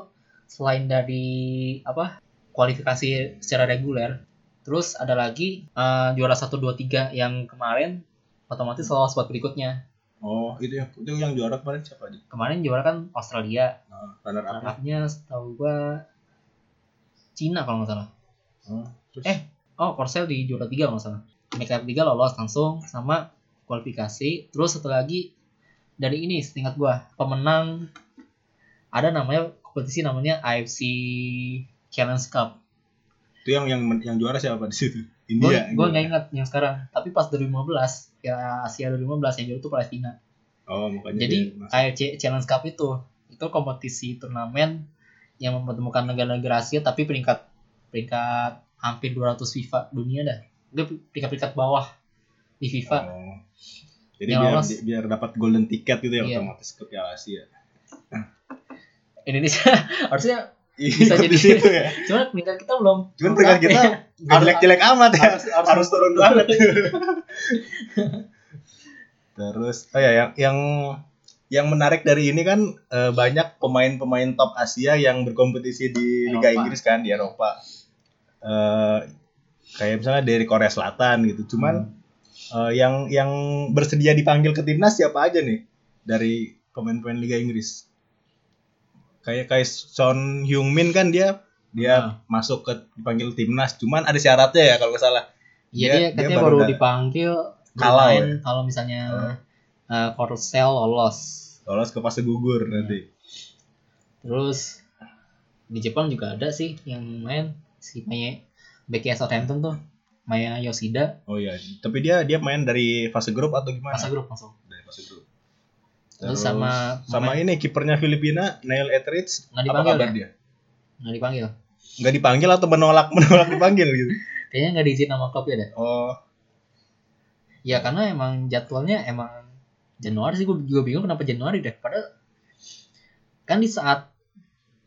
[SPEAKER 3] selain dari apa kualifikasi secara reguler, terus ada lagi eh, juara 1 2 3 yang kemarin otomatis lolos buat berikutnya.
[SPEAKER 2] oh itu yang itu yang juara kemarin siapa aja?
[SPEAKER 3] Kemarin juara kan Australia,
[SPEAKER 2] Nah, runner up.
[SPEAKER 3] runner-up-nya setahu gua Cina kalau nggak salah.
[SPEAKER 2] Terus
[SPEAKER 3] Eh, oh Korsel di juara 3 kalau nggak salah. Mereka tiga lolos langsung sama kualifikasi. Terus satu lagi dari ini setingkat gua pemenang ada namanya kompetisi namanya AFC Challenge Cup.
[SPEAKER 2] itu yang yang yang juara siapa di situ?
[SPEAKER 3] Gue
[SPEAKER 2] India.
[SPEAKER 3] gue nggak ingat yang sekarang. Tapi pas 2015 ya Asia 2015 yang juara itu Palestina.
[SPEAKER 2] Oh, makanya
[SPEAKER 3] Jadi. AFC Challenge Cup itu itu kompetisi turnamen yang mempertemukan negara-negara Asia tapi peringkat peringkat hampir 200 FIFA dunia dah. Dia peringkat-peringkat bawah di FIFA.
[SPEAKER 2] Oh. Jadi
[SPEAKER 3] Yang
[SPEAKER 2] biar
[SPEAKER 3] lolos.
[SPEAKER 2] biar dapat golden ticket gitu ya
[SPEAKER 3] Iya.
[SPEAKER 2] otomatis ke Piala Asia.
[SPEAKER 3] Indonesia harusnya
[SPEAKER 2] Bisa
[SPEAKER 3] jadi-
[SPEAKER 2] di situ ya.
[SPEAKER 3] cuma peringkat kita belum
[SPEAKER 2] Cuman peringkat kita nggak jelek-jelek amat ya.
[SPEAKER 3] Harus- harus-
[SPEAKER 2] Harus turun banget. Terus oh ya yang yang yang menarik dari ini kan eh, banyak pemain-pemain top Asia yang berkompetisi di Liga
[SPEAKER 3] Eropa.
[SPEAKER 2] Inggris kan di Eropa. Eh, kayak misalnya dari Korea Selatan gitu. Cuman eh, yang yang bersedia dipanggil ke timnas siapa aja nih dari pemain-pemain Liga Inggris? Kayak kayak Son Heung-min kan dia dia
[SPEAKER 3] Ah.
[SPEAKER 2] masuk ke dipanggil timnas. Cuman ada syaratnya ya kalau nggak salah.
[SPEAKER 3] Iya
[SPEAKER 2] Dia-
[SPEAKER 3] dia,
[SPEAKER 2] dia baru
[SPEAKER 3] dipanggil
[SPEAKER 2] Kalah
[SPEAKER 3] bermain
[SPEAKER 2] ya?
[SPEAKER 3] kalau misalnya Korsel lolos.
[SPEAKER 2] Lolos ke fase gugur nanti.
[SPEAKER 3] Terus di Jepang juga ada sih yang main si Maya Becky Southampton tuh Maya Yoshida
[SPEAKER 2] Oh iya, tapi dia dia main dari fase grup atau gimana?
[SPEAKER 3] masa grup langsung.
[SPEAKER 2] Dari fase grup.
[SPEAKER 3] Terus sama
[SPEAKER 2] sama
[SPEAKER 3] pemain-
[SPEAKER 2] ini kipernya Filipina Neil Etheridge
[SPEAKER 3] Nggak
[SPEAKER 2] apa
[SPEAKER 3] dipanggil
[SPEAKER 2] kabar
[SPEAKER 3] ya?
[SPEAKER 2] dia?
[SPEAKER 3] nggak dipanggil.
[SPEAKER 2] Nggak dipanggil atau menolak menolak dipanggil gitu?
[SPEAKER 3] Kayaknya nggak diizin sama klub ya deh.
[SPEAKER 2] Oh,
[SPEAKER 3] Ya karena emang jadwalnya emang Januari sih gue juga bingung kenapa Januari deh. Padahal kan di saat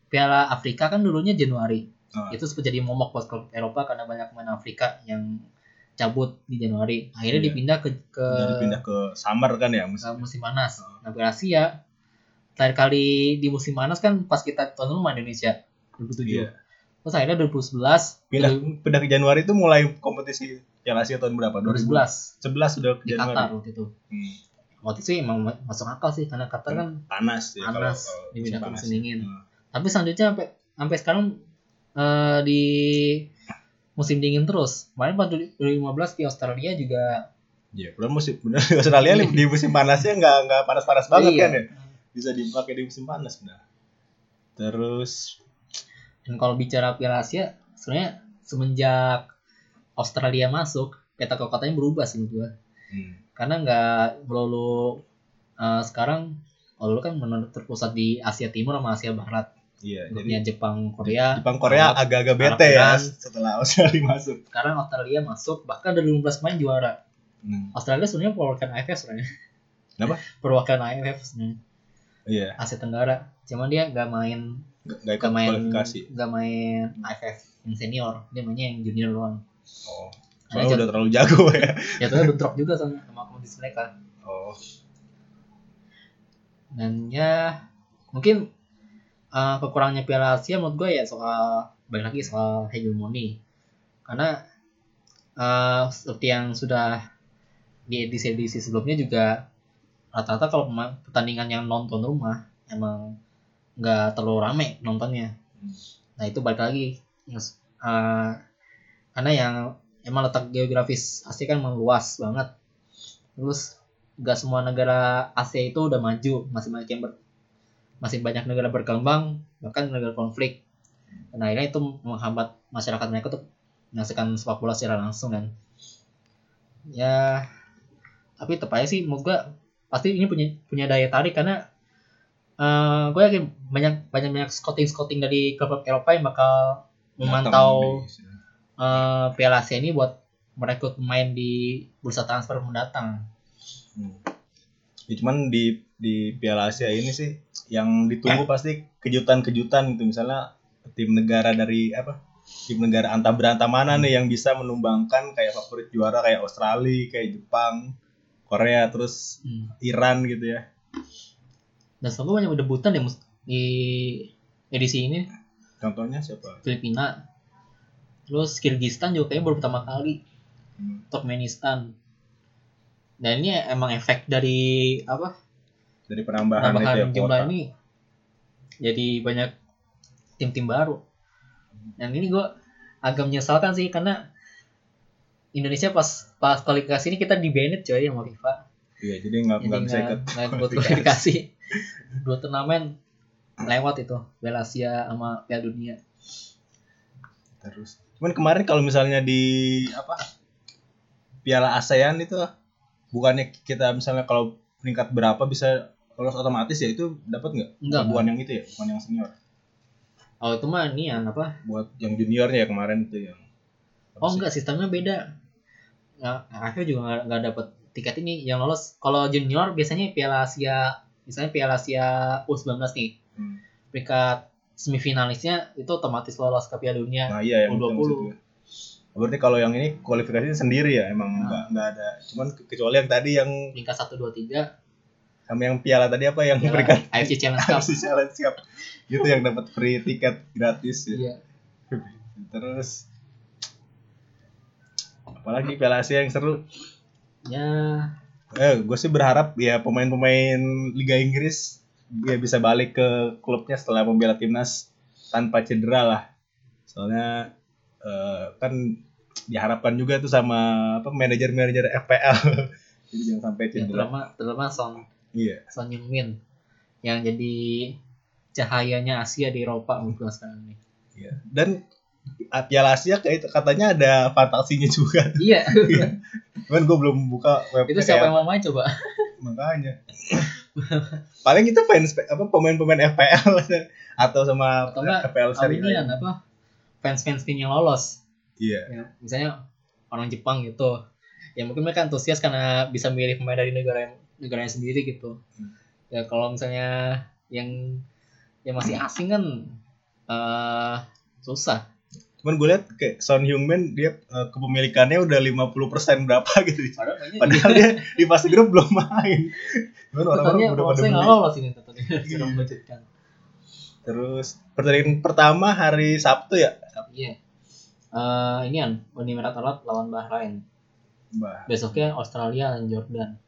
[SPEAKER 3] Piala Afrika kan dulunya Januari.
[SPEAKER 2] Ah.
[SPEAKER 3] Itu jadi momok buat klub Eropa karena banyak pemain Afrika yang cabut di Januari. Akhirnya
[SPEAKER 2] Iya.
[SPEAKER 3] dipindah ke ke,
[SPEAKER 2] jadi pindah ke summer kan ya
[SPEAKER 3] ke
[SPEAKER 2] musim.
[SPEAKER 3] musim panas.
[SPEAKER 2] Oh.
[SPEAKER 3] Nah, Asia terakhir kali di musim panas kan pas kita tuan rumah Indonesia 2007.
[SPEAKER 2] Iya.
[SPEAKER 3] Terus akhirnya 2011,
[SPEAKER 2] Pindah pindah ke Januari itu mulai kompetisi Piala Asia tahun berapa?
[SPEAKER 3] 2011
[SPEAKER 2] 11 sudah ke
[SPEAKER 3] di Qatar
[SPEAKER 2] Januari.
[SPEAKER 3] waktu itu.
[SPEAKER 2] Hmm,
[SPEAKER 3] Waktu itu emang masuk akal sih karena Qatar kan
[SPEAKER 2] panas ya kalau-
[SPEAKER 3] panas
[SPEAKER 2] kalau
[SPEAKER 3] dipindah ke
[SPEAKER 2] panas.
[SPEAKER 3] musim dingin.
[SPEAKER 2] Hmm.
[SPEAKER 3] Tapi selanjutnya sampai sampai sekarang eh, di musim dingin terus. Kemarin pas 2015 di Australia juga
[SPEAKER 2] Iya, benar musim benar di Australia nih, di musim panasnya nggak nggak panas-panas banget
[SPEAKER 3] Iya.
[SPEAKER 2] kan ya. Bisa dipakai di musim panas benar. Terus
[SPEAKER 3] dan kalau bicara Piala Asia sebenarnya semenjak Australia masuk peta kekuatannya berubah sih menurut gua.
[SPEAKER 2] hmm,
[SPEAKER 3] Karena nggak melulu eh, sekarang kalau kan benar terpusat di Asia Timur sama Asia Barat.
[SPEAKER 2] Iya,
[SPEAKER 3] grupnya
[SPEAKER 2] jadi
[SPEAKER 3] Jepang Korea.
[SPEAKER 2] Jepang Korea agak-agak bete ya. Setelah Australia masuk.
[SPEAKER 3] sekarang Australia masuk bahkan ada 15 main juara.
[SPEAKER 2] Hmm.
[SPEAKER 3] Australia sebenarnya perwakilan AFF sebenarnya.
[SPEAKER 2] Kenapa?
[SPEAKER 3] perwakilan AFF sebenarnya.
[SPEAKER 2] Iya,
[SPEAKER 3] Asia Tenggara. Cuman dia nggak main
[SPEAKER 2] nggak ikut
[SPEAKER 3] main
[SPEAKER 2] kualifikasi.
[SPEAKER 3] nggak main AFF yang senior. Dia mainnya yang junior doang.
[SPEAKER 2] Oh, soalnya udah terlalu jago ya.
[SPEAKER 3] jatuhnya bentrok juga sama sama kompetisi mereka.
[SPEAKER 2] Oh,
[SPEAKER 3] dan ya mungkin uh, kekurangannya Piala Asia menurut gue ya soal balik lagi soal hegemoni. Karena uh, seperti yang sudah di edisi-edisi sebelumnya juga rata-rata kalau pertandingan yang nonton rumah emang nggak terlalu rame nontonnya. Nah itu balik lagi. Uh, karena yang emang letak geografis Asia kan emang banget. Terus nggak semua negara Asia itu udah maju masih banyak yang ber- masih banyak negara berkembang bahkan negara konflik. Dan akhirnya itu menghambat masyarakat mereka untuk menyaksikan sepak bola secara langsung kan. Ya tapi tetap aja sih menurut gua pasti ini punya punya daya tarik karena eh gue yakin banyak banyak banyak scouting scouting dari klub Eropa yang bakal memantau eh Piala Asia ini buat merekrut pemain di bursa transfer mendatang.
[SPEAKER 2] Hmm. Ya, cuman di di Piala Asia ini sih yang ditunggu pasti kejutan-kejutan gitu. Misalnya tim negara dari apa tim negara anta beranta mana nih yang bisa menumbangkan kayak favorit juara kayak Australia kayak Jepang Korea terus
[SPEAKER 3] Hmm.
[SPEAKER 2] Iran gitu ya.
[SPEAKER 3] Dan selalu banyak debutan ya di edisi ini.
[SPEAKER 2] Contohnya siapa?
[SPEAKER 3] Filipina. Terus Kyrgyzstan juga kayaknya baru pertama kali.
[SPEAKER 2] Hmm.
[SPEAKER 3] Turkmenistan. Dan ini emang efek dari apa
[SPEAKER 2] dari penambahan, itu ya
[SPEAKER 3] penambahan jumlah
[SPEAKER 2] kuota
[SPEAKER 3] ini jadi banyak tim-tim baru. Dan ini gue agak menyesalkan sih karena Indonesia pas pas kualifikasi ini kita di banned coy sama FIFA.
[SPEAKER 2] Iya jadi nggak nggak bisa ikut
[SPEAKER 3] kualifikasi. Dua turnamen lewat itu Piala Asia sama Piala Dunia.
[SPEAKER 2] Terus. Cuman kemarin kalau misalnya di apa Piala ASEAN itu bukannya kita misalnya kalau peringkat berapa bisa lolos otomatis ya itu dapat nggak
[SPEAKER 3] Enggak,
[SPEAKER 2] bukan yang itu ya bukan yang senior
[SPEAKER 3] oh itu mah ini yang apa
[SPEAKER 2] buat yang juniornya ya kemarin itu yang
[SPEAKER 3] Oh
[SPEAKER 2] sih?
[SPEAKER 3] enggak sistemnya beda. Nggak, akhirnya juga nggak, nggak dapet tiket ini yang lolos. Kalau junior biasanya Piala Asia, misalnya Piala Asia U19 nih,
[SPEAKER 2] Hmm.
[SPEAKER 3] peringkat semifinalisnya itu otomatis lolos ke Piala Dunia.
[SPEAKER 2] nah iya yang itu
[SPEAKER 3] U20.
[SPEAKER 2] maksud gue. berarti kalau yang ini kualifikasinya sendiri ya emang
[SPEAKER 3] Nah.
[SPEAKER 2] nggak nggak ada cuman ke- kecuali yang tadi yang
[SPEAKER 3] Peringkat 1 2 3
[SPEAKER 2] sama yang piala tadi apa yang peringkat
[SPEAKER 3] AFC Challenge Cup.
[SPEAKER 2] si challenge cup gitu yang dapat free tiket gratis ya.
[SPEAKER 3] Iya.
[SPEAKER 2] terus apalagi Piala Asia yang seru
[SPEAKER 3] Ya,
[SPEAKER 2] eh gue sih berharap ya pemain-pemain Liga Inggris ya bisa balik ke klubnya setelah membela timnas tanpa cedera lah soalnya eh, kan diharapkan juga tuh sama apa manajer-manajer FPL jadi jangan sampai
[SPEAKER 3] yang
[SPEAKER 2] cedera
[SPEAKER 3] terutama terutama Son
[SPEAKER 2] iya
[SPEAKER 3] Son Heung-min yang jadi cahayanya Asia di Eropa menurut gua sekarang ini.
[SPEAKER 2] iya dan ah, Piala Asia katanya ada fantasinya juga
[SPEAKER 3] Iya.
[SPEAKER 2] cuman gue belum buka web
[SPEAKER 3] itu siapa yang mau main coba?
[SPEAKER 2] makanya paling itu fans apa pemain-pemain FPL atau sama
[SPEAKER 3] Atau
[SPEAKER 2] FPL seri
[SPEAKER 3] Awinian apa? Fans-fans tim yang lolos.
[SPEAKER 2] iya
[SPEAKER 3] ya, misalnya orang Jepang gitu ya mungkin mereka antusias karena bisa milih pemain dari negara yang negaranya sendiri gitu.
[SPEAKER 2] Hmm.
[SPEAKER 3] ya kalau misalnya yang yang masih asing kan eh susah.
[SPEAKER 2] Cuman gue lihat kayak Son Heung-min dia eh, kepemilikannya udah 50% berapa gitu.
[SPEAKER 3] Padahal
[SPEAKER 2] padahal dia di fase grup belum main. Cuman orang-orang udah pada
[SPEAKER 3] nggak lolos ini sudah membudgetkan
[SPEAKER 2] terus pertandingan pertama hari Sabtu ya?
[SPEAKER 3] Iya. Eh ini kan Uni Emirat Arab lawan Bahrain.
[SPEAKER 2] Bah,
[SPEAKER 3] besoknya Australia dan Jordan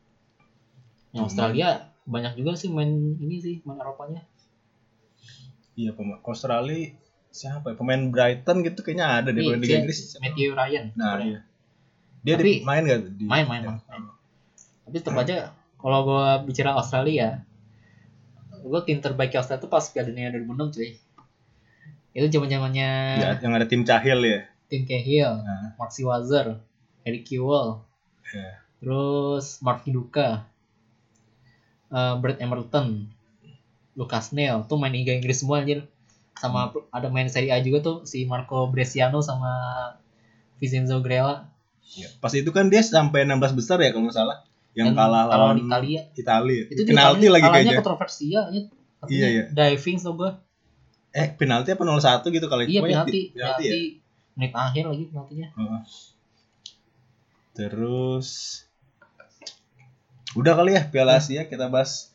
[SPEAKER 3] yang
[SPEAKER 2] Hmm.
[SPEAKER 3] Australia banyak juga sih main ini sih main Eropanya
[SPEAKER 2] iya pemain Australia siapa ya pemain Brighton gitu kayaknya ada deh
[SPEAKER 3] Iya,
[SPEAKER 2] pemain Liga Inggris
[SPEAKER 3] Matthew Ryan
[SPEAKER 2] nah iya dia
[SPEAKER 3] Tapi
[SPEAKER 2] di, main gak di
[SPEAKER 3] main, main,
[SPEAKER 2] ya.
[SPEAKER 3] main. Tapi tetap aja kalau gue bicara Australia, gue tim terbaik Australia itu pas Piala Dunia 2006 cuy. Itu zaman zamannya
[SPEAKER 2] Ya, yang ada tim Cahil ya
[SPEAKER 3] tim Cahill,
[SPEAKER 2] Nah.
[SPEAKER 3] Mark Wazer, Eric Kewell,
[SPEAKER 2] Ya.
[SPEAKER 3] terus Mark Viduka, uh, Brett Emerton, Lucas Neal, tuh main Liga Inggris semua anjir. sama ada main Serie A juga tuh si Marco Bresciano sama Vincenzo Grella
[SPEAKER 2] Iya. Pas itu kan dia sampai 16 besar ya kalau nggak salah. Yang kalah
[SPEAKER 3] kalau
[SPEAKER 2] lawan
[SPEAKER 3] Italia
[SPEAKER 2] Italia.
[SPEAKER 3] itu
[SPEAKER 2] penalti lagi
[SPEAKER 3] kalahnya
[SPEAKER 2] kayaknya.
[SPEAKER 3] kontroversial ya
[SPEAKER 2] Iya, iya.
[SPEAKER 3] diving so gua
[SPEAKER 2] Eh, penalti apa 0-1 gitu kali.
[SPEAKER 3] iya
[SPEAKER 2] Pokoknya
[SPEAKER 3] penalti
[SPEAKER 2] penalti ya.
[SPEAKER 3] menit akhir lagi penaltinya
[SPEAKER 2] Heeh. Terus udah kali ya Piala Asia kita bahas.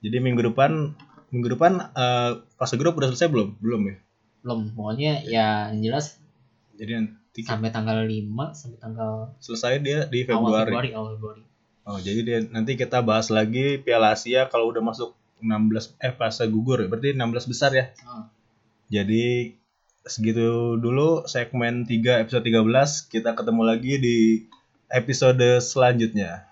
[SPEAKER 2] Jadi minggu depan minggu depan eh, fase grup udah selesai belum? Belum ya.
[SPEAKER 3] belum pokoknya ya yang jelas
[SPEAKER 2] Jadi nanti
[SPEAKER 3] sampai tanggal 5 sampai tanggal
[SPEAKER 2] selesai dia di
[SPEAKER 3] awal
[SPEAKER 2] Februari.
[SPEAKER 3] Februari awal Februari
[SPEAKER 2] Oh, jadi dia, nanti kita bahas lagi Piala Asia kalau udah masuk 16 eh fase gugur ya. Berarti 16 besar ya.
[SPEAKER 3] Ah.
[SPEAKER 2] Jadi segitu dulu segmen 3 episode 13. Kita ketemu lagi di episode selanjutnya.